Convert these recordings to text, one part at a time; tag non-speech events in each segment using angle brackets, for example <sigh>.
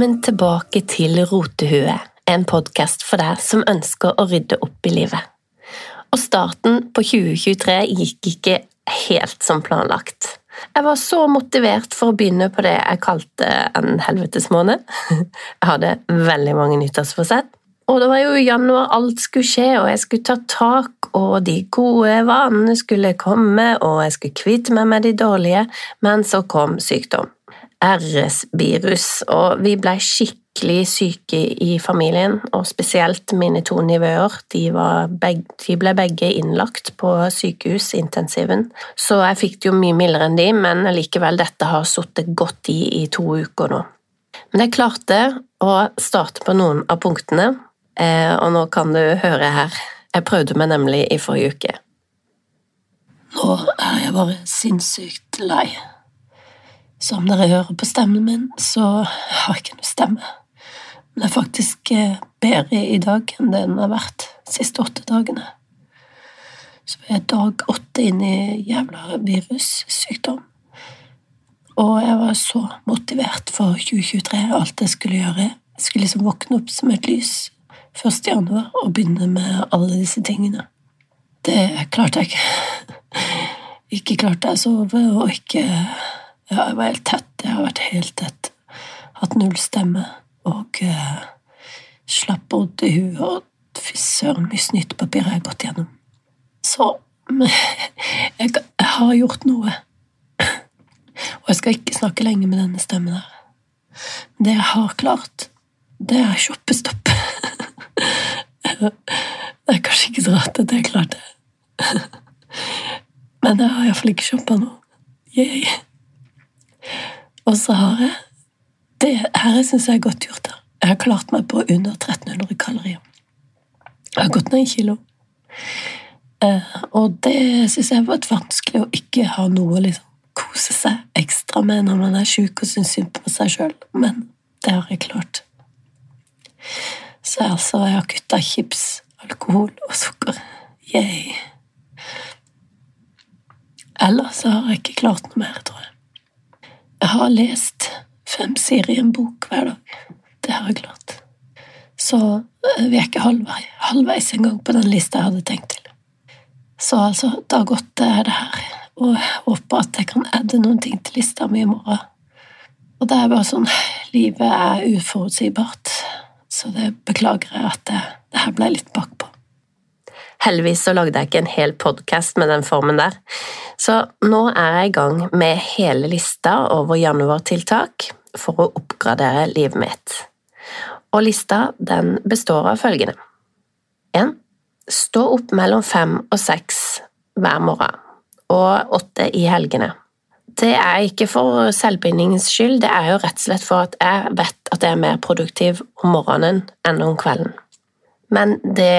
Velkommen tilbake til Rotehue, en podkast for deg som ønsker å rydde opp i livet. Og starten på 2023 gikk ikke helt som planlagt. Jeg var så motivert for å begynne på det jeg kalte en helvetesmåned. Jeg hadde veldig mange nyttårsforsett. Og det var jo i januar alt skulle skje, og jeg skulle ta tak, og de gode vanene skulle komme, og jeg skulle kvitte meg med de dårlige, men så kom sykdom. RS-virus, og vi ble skikkelig syke i familien, og spesielt mine to nivåer. De, de, ble begge innlagt på sykehusintensiven, så jeg fikk det jo mye mildere enn de, men likevel, dette har sittet godt i i to uker nå. Men jeg klarte å starte på noen av punktene, eh, og nå kan du høre her. Jeg prøvde meg nemlig i forrige uke. Nå er jeg bare sinnssykt lei. Som dere hører på stemmen min, så har jeg ikke noe stemme. Den er faktisk eh, bedre i dag enn det den har vært de siste åtte dagene. Så vi er dag åtte inn i jævla virussykdom. Og jeg var så motivert for 2023, alt jeg skulle gjøre. Jeg skulle liksom våkne opp som et lys 1. januar og begynne med alle disse tingene. Det klarte jeg ikke. <laughs> Ikke klarte jeg å sove, og ikke ja, jeg var helt tett. Jeg har vært helt tett. Hatt null stemme og eh, slapp bodd i huet og fy søren, mye snytepapir har jeg gått gjennom. Så <laughs> jeg, jeg, har gjort noe. Og jeg skal ikke snakke lenge med denne stemmen her. Det jeg har klart, det er shoppestopp. <laughs> Det er kanskje ikke så rart at jeg klarte det. <laughs> Men jeg har iallfall ikke shoppa nå. Yay. Og så har jeg Det her syns jeg er godt gjort. da. Jeg har klart meg på under 1300 kalorier. Jeg har gått ned en kilo. Eh, og det syns jeg har vært vanskelig å ikke ha noe å liksom kose seg ekstra med når man er sjuk og syns synd på seg sjøl, men det har jeg klart. Så altså, jeg har kutta chips, alkohol og sukker. Yay. Ellers har jeg ikke klart noe mer, tror jeg. Jeg har lest fem sider i en bok hver dag. Det har jeg klart. Så eh, vi er ikke halvveis, halvveis engang på den lista jeg hadde tenkt til. Så altså, dag åtte er det her, og jeg håper at jeg kan adde noen ting til lista mi i morgen. Og det er bare sånn Livet er uforutsigbart, så det beklager jeg at det, det her ble litt bakpå. Heldigvis så lagde jeg ikke en hel podkast med den formen der. Så nå er jeg i gang med hele lista over januartiltak for å oppgradere livet mitt. Og lista den består av følgende. 1. Stå opp mellom fem og seks hver morgen, og åtte i helgene. Det er ikke for selvbindingens skyld, det er jo rett og slett for at jeg vet at jeg er mer produktiv om morgenen enn om kvelden. Men det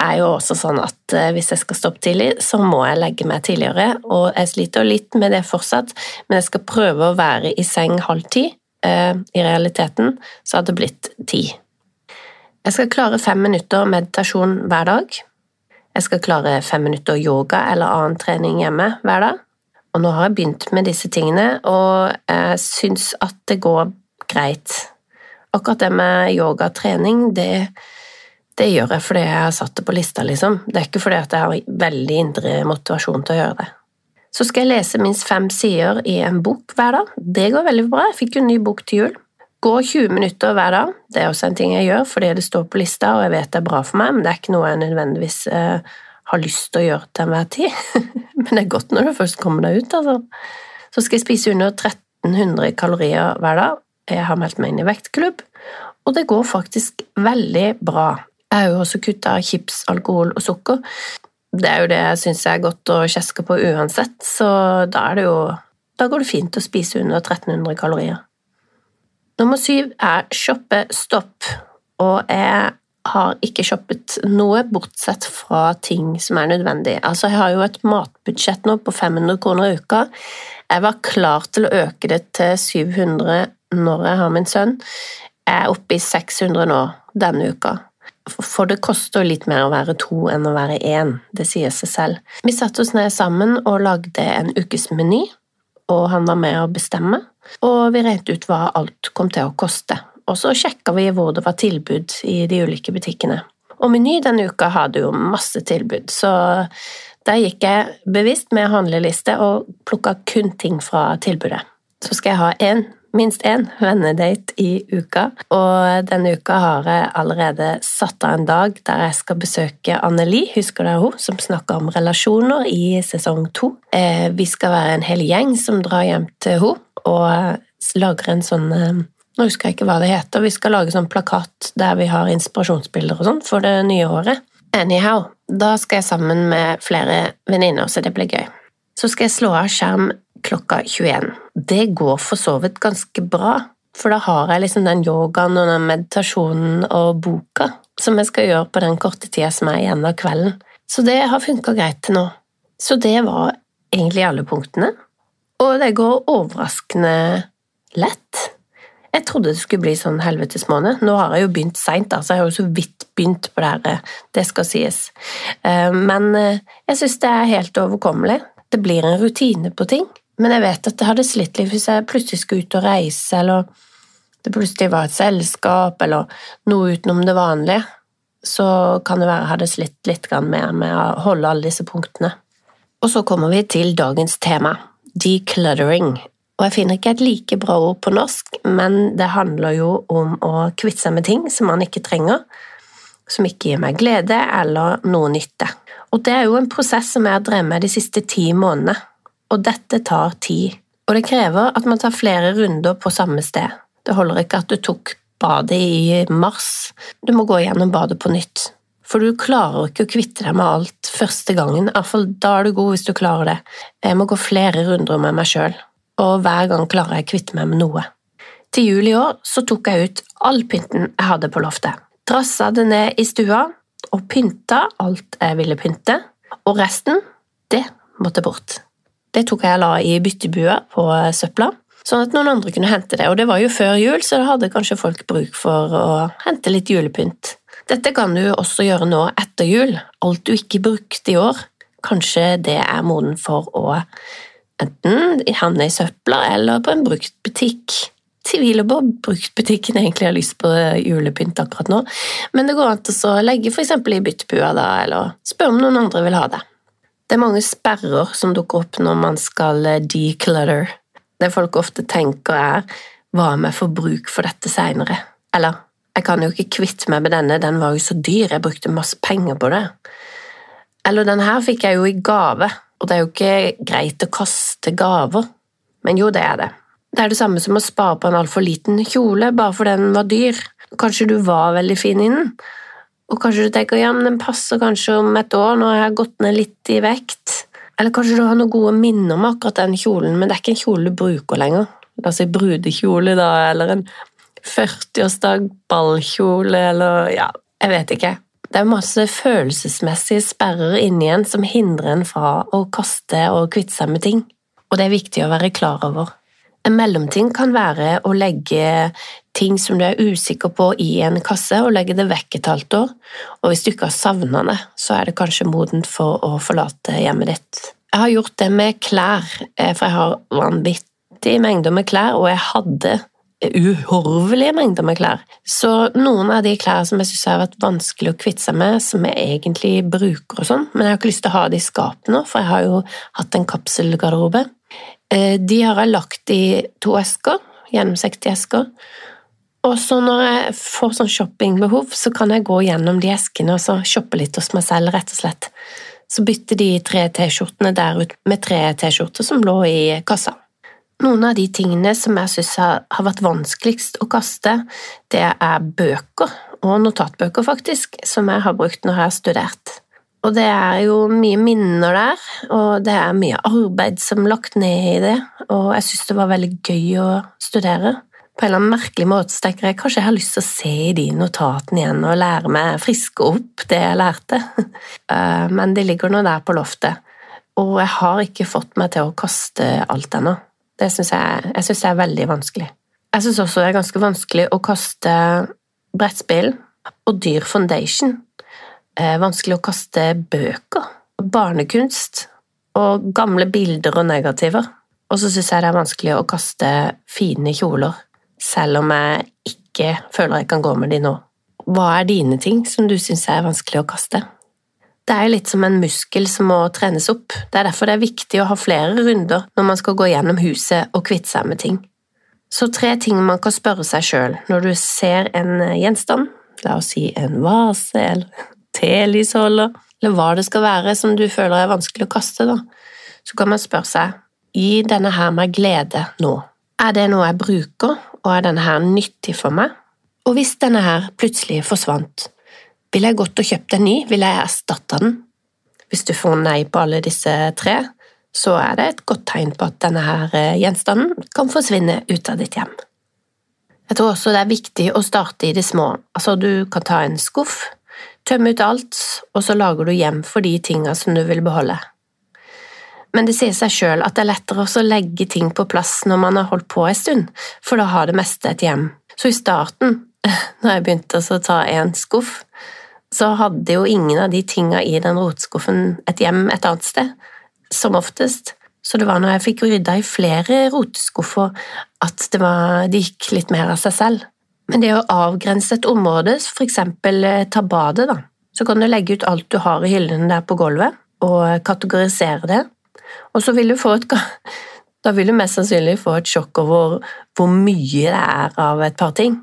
er jo også sånn at eh, hvis jeg skal stoppe tidlig, så må jeg legge meg tidligere, og jeg sliter litt med det fortsatt, men jeg skal prøve å være i seng halv ti. Eh, I realiteten så hadde det blitt ti. Jeg skal klare fem minutter meditasjon hver dag. Jeg skal klare fem minutter yoga eller annen trening hjemme hver dag. Og nå har jeg begynt med disse tingene, og jeg syns at det går greit. Akkurat det med yogatrening, det det gjør jeg fordi jeg har satt det på lista, liksom. Det er ikke fordi jeg har veldig indre motivasjon til å gjøre det. Så skal jeg lese minst fem sider i en bok hver dag. Det går veldig bra. Jeg fikk jo en ny bok til jul. Gå 20 minutter hver dag. Det er også en ting jeg gjør fordi det står på lista, og jeg vet det er bra for meg, men det er ikke noe jeg nødvendigvis eh, har lyst til å gjøre til enhver tid. <laughs> men det er godt når du først kommer deg ut, altså. Så skal jeg spise under 1300 kalorier hver dag. Jeg har meldt meg inn i vektklubb, og det går faktisk veldig bra. Jeg har jo også kutta chips, alkohol og sukker. Det er jo det jeg syns er godt å kjeske på uansett, så da er det jo Da går det fint å spise under 1300 kalorier. Nummer syv er shoppe stopp, og jeg har ikke shoppet noe bortsett fra ting som er nødvendig. Altså, jeg har jo et matbudsjett nå på 500 kroner i uka. Jeg var klar til å øke det til 700 når jeg har min sønn. Jeg er oppe i 600 nå denne uka. For det koster litt mer å være to enn å være én, det sier seg selv. Vi satte oss ned sammen og lagde en ukesmeny, og han var med å bestemme, og vi regnet ut hva alt kom til å koste. og så sjekka vi hvor det var tilbud i de ulike butikkene. Og Meny denne uka hadde jo masse tilbud, så der gikk jeg bevisst med handleliste og plukka kun ting fra tilbudet. Så skal jeg ha en, minst én vennedate i uka, og denne uka har jeg allerede satt av en dag der jeg skal besøke Anneli, husker dere hun, som snakker om relasjoner i sesong to. Eh, vi skal være en hel gjeng som drar hjem til hun, og lager en sånn eh, nå husker jeg ikke hva det heter. Vi skal lage sånn plakat der vi har inspirasjonsbilder og sånn for det nye året. Anyhow, da skal jeg sammen med flere venninner, så det blir gøy. Så skal jeg slå av skjerm klokka 21. Det går for så vidt ganske bra, for da har jeg liksom den yogaen og den meditasjonen og boka som jeg skal gjøre på den korte tida som er igjen av kvelden. Så det har funka greit til nå. Så det var egentlig alle punktene. Og det går overraskende lett. Jeg trodde det skulle bli sånn helvetesmåned. Nå har jeg jo begynt seint, så jeg har jo så vidt begynt på det her, det skal sies. Eh, men eh, jeg syns det er helt overkommelig. Det blir en rutine på ting. Men jeg vet at det hadde slitt litt hvis jeg plutselig skulle ut og reise, eller det plutselig var et selskap, eller noe utenom det vanlige. Så kan det være jeg hadde slitt litt mer med å holde alle disse punktene. Og så kommer vi til dagens tema, decluttering. Og jeg finner ikke et like bra ord på norsk, men det handler jo om å kvitte seg med ting som man ikke trenger, som ikke gir meg glede eller noe nytte. Og det er jo en prosess som jeg har drevet med de siste ti månedene, og dette tar tid. Og det krever at man tar flere runder på samme sted. Det holder ikke at du tok badet i mars, du må gå gjennom badet på nytt. For du klarer ikke å kvitte deg med alt første gangen, iallfall da er du god hvis du klarer det. Jeg må gå flere runder med meg sjøl og hver gang klarer jeg å kvitte meg med noe. Til jul i år så tok jeg ut all pynten jeg hadde på loftet. Drassa det ned i stua og pynta alt jeg ville pynte, og resten, det måtte bort. Det tok jeg og la i byttebua på søpla, sånn at noen andre kunne hente det, og det var jo før jul, så da hadde kanskje folk bruk for å hente litt julepynt. Dette kan du også gjøre nå etter jul, alt du ikke brukte i år. Kanskje det er moden for å enten havne i søpla eller på en brukt butikk. Tviler på bruktbutikken egentlig har lyst på julepynt akkurat nå, men det går an å legge eksempel i byttebua, da, eller spørre om noen andre vil ha det. Det er mange sperrer som dukker opp når man skal declutter. Det folk ofte tenker er hva om jeg får bruk for dette seinere? Eller jeg kan jo ikke kvitte meg med denne, den var jo så dyr, jeg brukte masse penger på det. Eller den her fikk jeg jo i gave, og det er jo ikke greit å kaste gaver, men jo, det er det. Det er det samme som å spare på en altfor liten kjole bare fordi den var dyr. Kanskje du var veldig fin i den, og kanskje du tenker ja, men den passer kanskje om et år jeg har gått ned litt i vekt. Eller kanskje du har noen gode minner om akkurat den kjolen, men det er ikke en kjole du bruker lenger. La oss si brudekjole, da, eller en 40-årsdag ballkjole, eller ja, jeg vet ikke. Det er masse følelsesmessige sperrer inni en som hindrer en fra å kaste og kvitte seg med ting, og det er viktig å være klar over. En mellomting kan være å legge ting som du er usikker på i en kasse, og legge det vekk et halvt år, og hvis du ikke har savna det, så er det kanskje modent for å forlate hjemmet ditt. Jeg har gjort det med klær, eh, for jeg har vanvittig mengder med klær, og jeg hadde uhorvelige mengder med klær. Så noen av de klær som jeg syns har vært vanskelig å kvitte seg med, som jeg egentlig bruker og sånn, men jeg har ikke lyst til å ha det i skapet nå, for jeg har jo hatt en kapselgarderobe. Eh, de har jeg lagt i to esker, gjennomsiktige esker. Og så når jeg får sånn shoppingbehov, så kan jeg gå gjennom de eskene og så shoppe litt hos meg selv, rett og slett. Så bytter de tre T-skjortene der ut med tre T-skjorter som lå i kassa. Noen av de tingene som jeg syns har vært vanskeligst å kaste, det er bøker, og notatbøker faktisk, som jeg har brukt når jeg har studert. Og det er jo mye minner der, og det er mye arbeid som er lagt ned i det, og jeg syns det var veldig gøy å studere. På en eller annen merkelig måte så tenker jeg kanskje jeg har lyst til å se i de notatene igjen og lære meg friske opp det jeg lærte, <laughs> eh, men de ligger nå der på loftet, og jeg har ikke fått meg til å kaste alt ennå. Det syns jeg, jeg synes det er veldig vanskelig. Jeg syns også det er ganske vanskelig å kaste brettspill og dyr foundation. Eh, vanskelig å kaste bøker, barnekunst og gamle bilder og negativer. Og så syns jeg det er vanskelig å kaste fine kjoler, selv om jeg ikke føler jeg kan gå med de nå. Hva er dine ting som du syns er vanskelig å kaste? Det er jo litt som en muskel som må trenes opp. Det er derfor det er viktig å ha flere runder når man skal gå gjennom huset og kvitte seg med ting. Så tre ting man kan spørre seg sjøl når du ser en gjenstand, la oss si en vase eller telysholder, eller hva det skal være som du føler er vanskelig å kaste, da, så kan man spørre seg gir denne her meg glede nå? Er det noe jeg bruker, og er denne her nyttig for meg? Og hvis denne her plutselig forsvant, ville jeg gått og kjøpt en ny, ville jeg erstatta den? Hvis du får nei på alle disse tre, så er det et godt tegn på at denne her eh, gjenstanden kan forsvinne ut av ditt hjem. Jeg tror også det er viktig å starte i det små, altså du kan ta en skuff, tømme ut alt, og så lager du hjem for de tinga som du vil beholde. Men det sier seg sjøl at det er lettere å legge ting på plass når man har holdt på en stund, for da har det meste et hjem. Så i starten <laughs> når jeg begynte å ta en skuff, så hadde jo ingen av de tinga i den rotskuffen et hjem et annet sted, som oftest. Så det var når jeg fikk rydda i flere roteskuffer at var, det gikk litt mer av seg selv. Men det å avgrense et område, eksempel eh, ta badet, da, så kan du legge ut alt du har i hyllene der på gulvet, og kategorisere det. Og så vil du få et <laughs> da vil du mest sannsynlig få et sjokk over hvor mye det er av et par ting.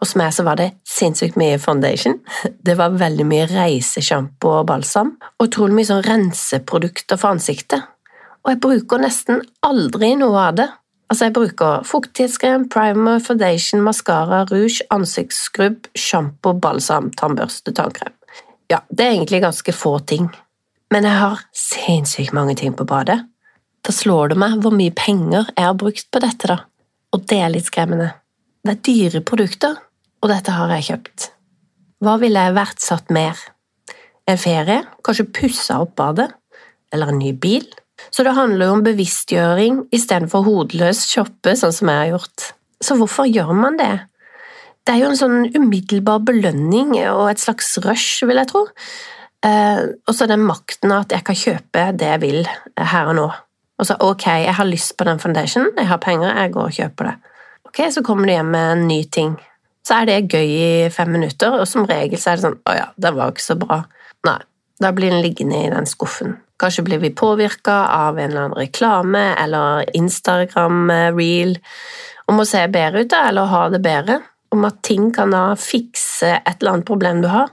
Hos meg så var det sinnssykt mye foundation. <laughs> Det var veldig mye reisesjampo og balsam, og utrolig mye sånn renseprodukter for ansiktet. Og jeg bruker nesten aldri noe av det. Altså, jeg bruker fuktighetskrem, primer, foundation, maskara, rouge, ansiktsskrubb, sjampo, balsam, tannbørste, tannkrem. Ja, det er egentlig ganske få ting. Men jeg har sinnssykt mange ting på badet. Da slår det meg hvor mye penger jeg har brukt på dette, da. Og det er litt skremmende. Det er dyre produkter, og dette har jeg kjøpt. Hva ville jeg verdsatt mer? En ferie? Kanskje pussa opp badet? Eller en ny bil? Så det handler jo om bevisstgjøring istedenfor hodeløs shoppe, sånn som jeg har gjort. Så hvorfor gjør man det? Det er jo en sånn umiddelbar belønning og et slags rush, vil jeg tro. Eh, og så den makten at jeg kan kjøpe det jeg vil her og nå. Og så ok, jeg har lyst på den foundationen, jeg har penger, jeg går og kjøper det. Ok, så kommer du hjem med en ny ting så er det gøy i fem minutter, og som regel så er det sånn 'Å ja, det var ikke så bra'. Nei, da blir den liggende i den skuffen. Kanskje blir vi påvirka av en eller annen reklame eller Instagram-reel om å se bedre ut eller ha det bedre, om at ting kan da fikse et eller annet problem du har.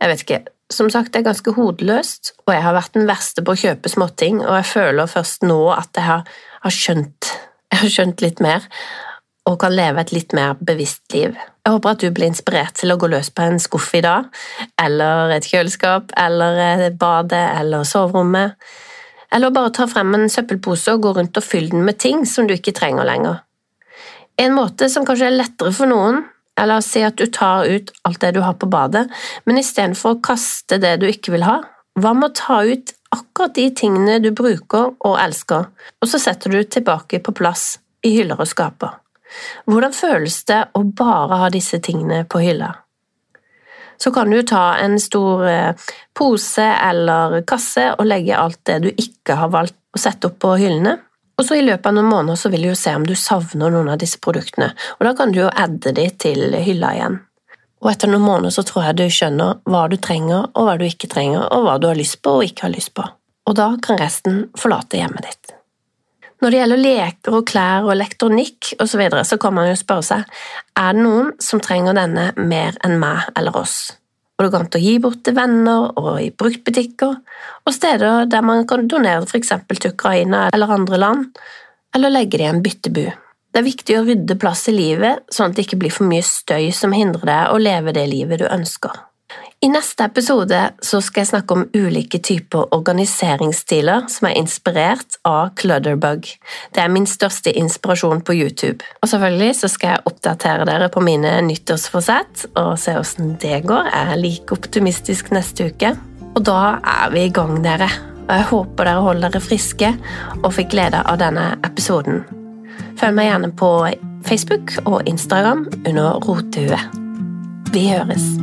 Jeg vet ikke. Som sagt, det er ganske hodeløst, og jeg har vært den verste på å kjøpe småting, og jeg føler først nå at jeg har, har skjønt jeg har skjønt litt mer, og kan leve et litt mer bevisst liv. Jeg håper at du blir inspirert til å gå løs på en skuff i dag, eller et kjøleskap, eller badet eller soverommet, eller bare ta frem en søppelpose og gå rundt og fylle den med ting som du ikke trenger lenger. En måte som kanskje er lettere for noen, er la si at du tar ut alt det du har på badet, men istedenfor å kaste det du ikke vil ha, hva med å ta ut akkurat de tingene du bruker og elsker, og så setter du tilbake på plass i hyller og skaper? Hvordan føles det å bare ha disse tingene på hylla? Så kan du ta en stor eh, pose eller kasse og legge alt det du ikke har valgt å sette opp på hyllene. Og så I løpet av noen måneder så vil du se om du savner noen av disse produktene, og da kan du jo adde de til hylla igjen. Og etter noen måneder så tror jeg du skjønner hva du trenger og hva du ikke trenger, og hva du har lyst på og ikke har lyst på. Og da kan resten forlate hjemmet ditt. Når det gjelder leker og klær og elektronikk osv., så, videre, så kan man jo spørre seg er det noen som trenger denne mer enn meg eller oss. Og det går an å gi bort til venner og i bruktbutikker, og steder der man kan donere f.eks. til Ukraina eller andre land, eller legge det i en byttebu. Det er viktig å rydde plass i livet, sånn at det ikke blir for mye støy som hindrer deg å leve det livet du ønsker. I neste episode skal jeg snakke om ulike typer organiseringsstiler som er inspirert av Clutterbug. Det er min største inspirasjon på YouTube. Og selvfølgelig skal jeg oppdatere dere på mine nyttårsforsett og se hvordan det går. Jeg er like optimistisk neste uke. Og da er vi i gang, dere. Og jeg håper dere holder dere friske og fikk glede av denne episoden. Følg meg gjerne på Facebook og Instagram under Rotehue. Vi høres.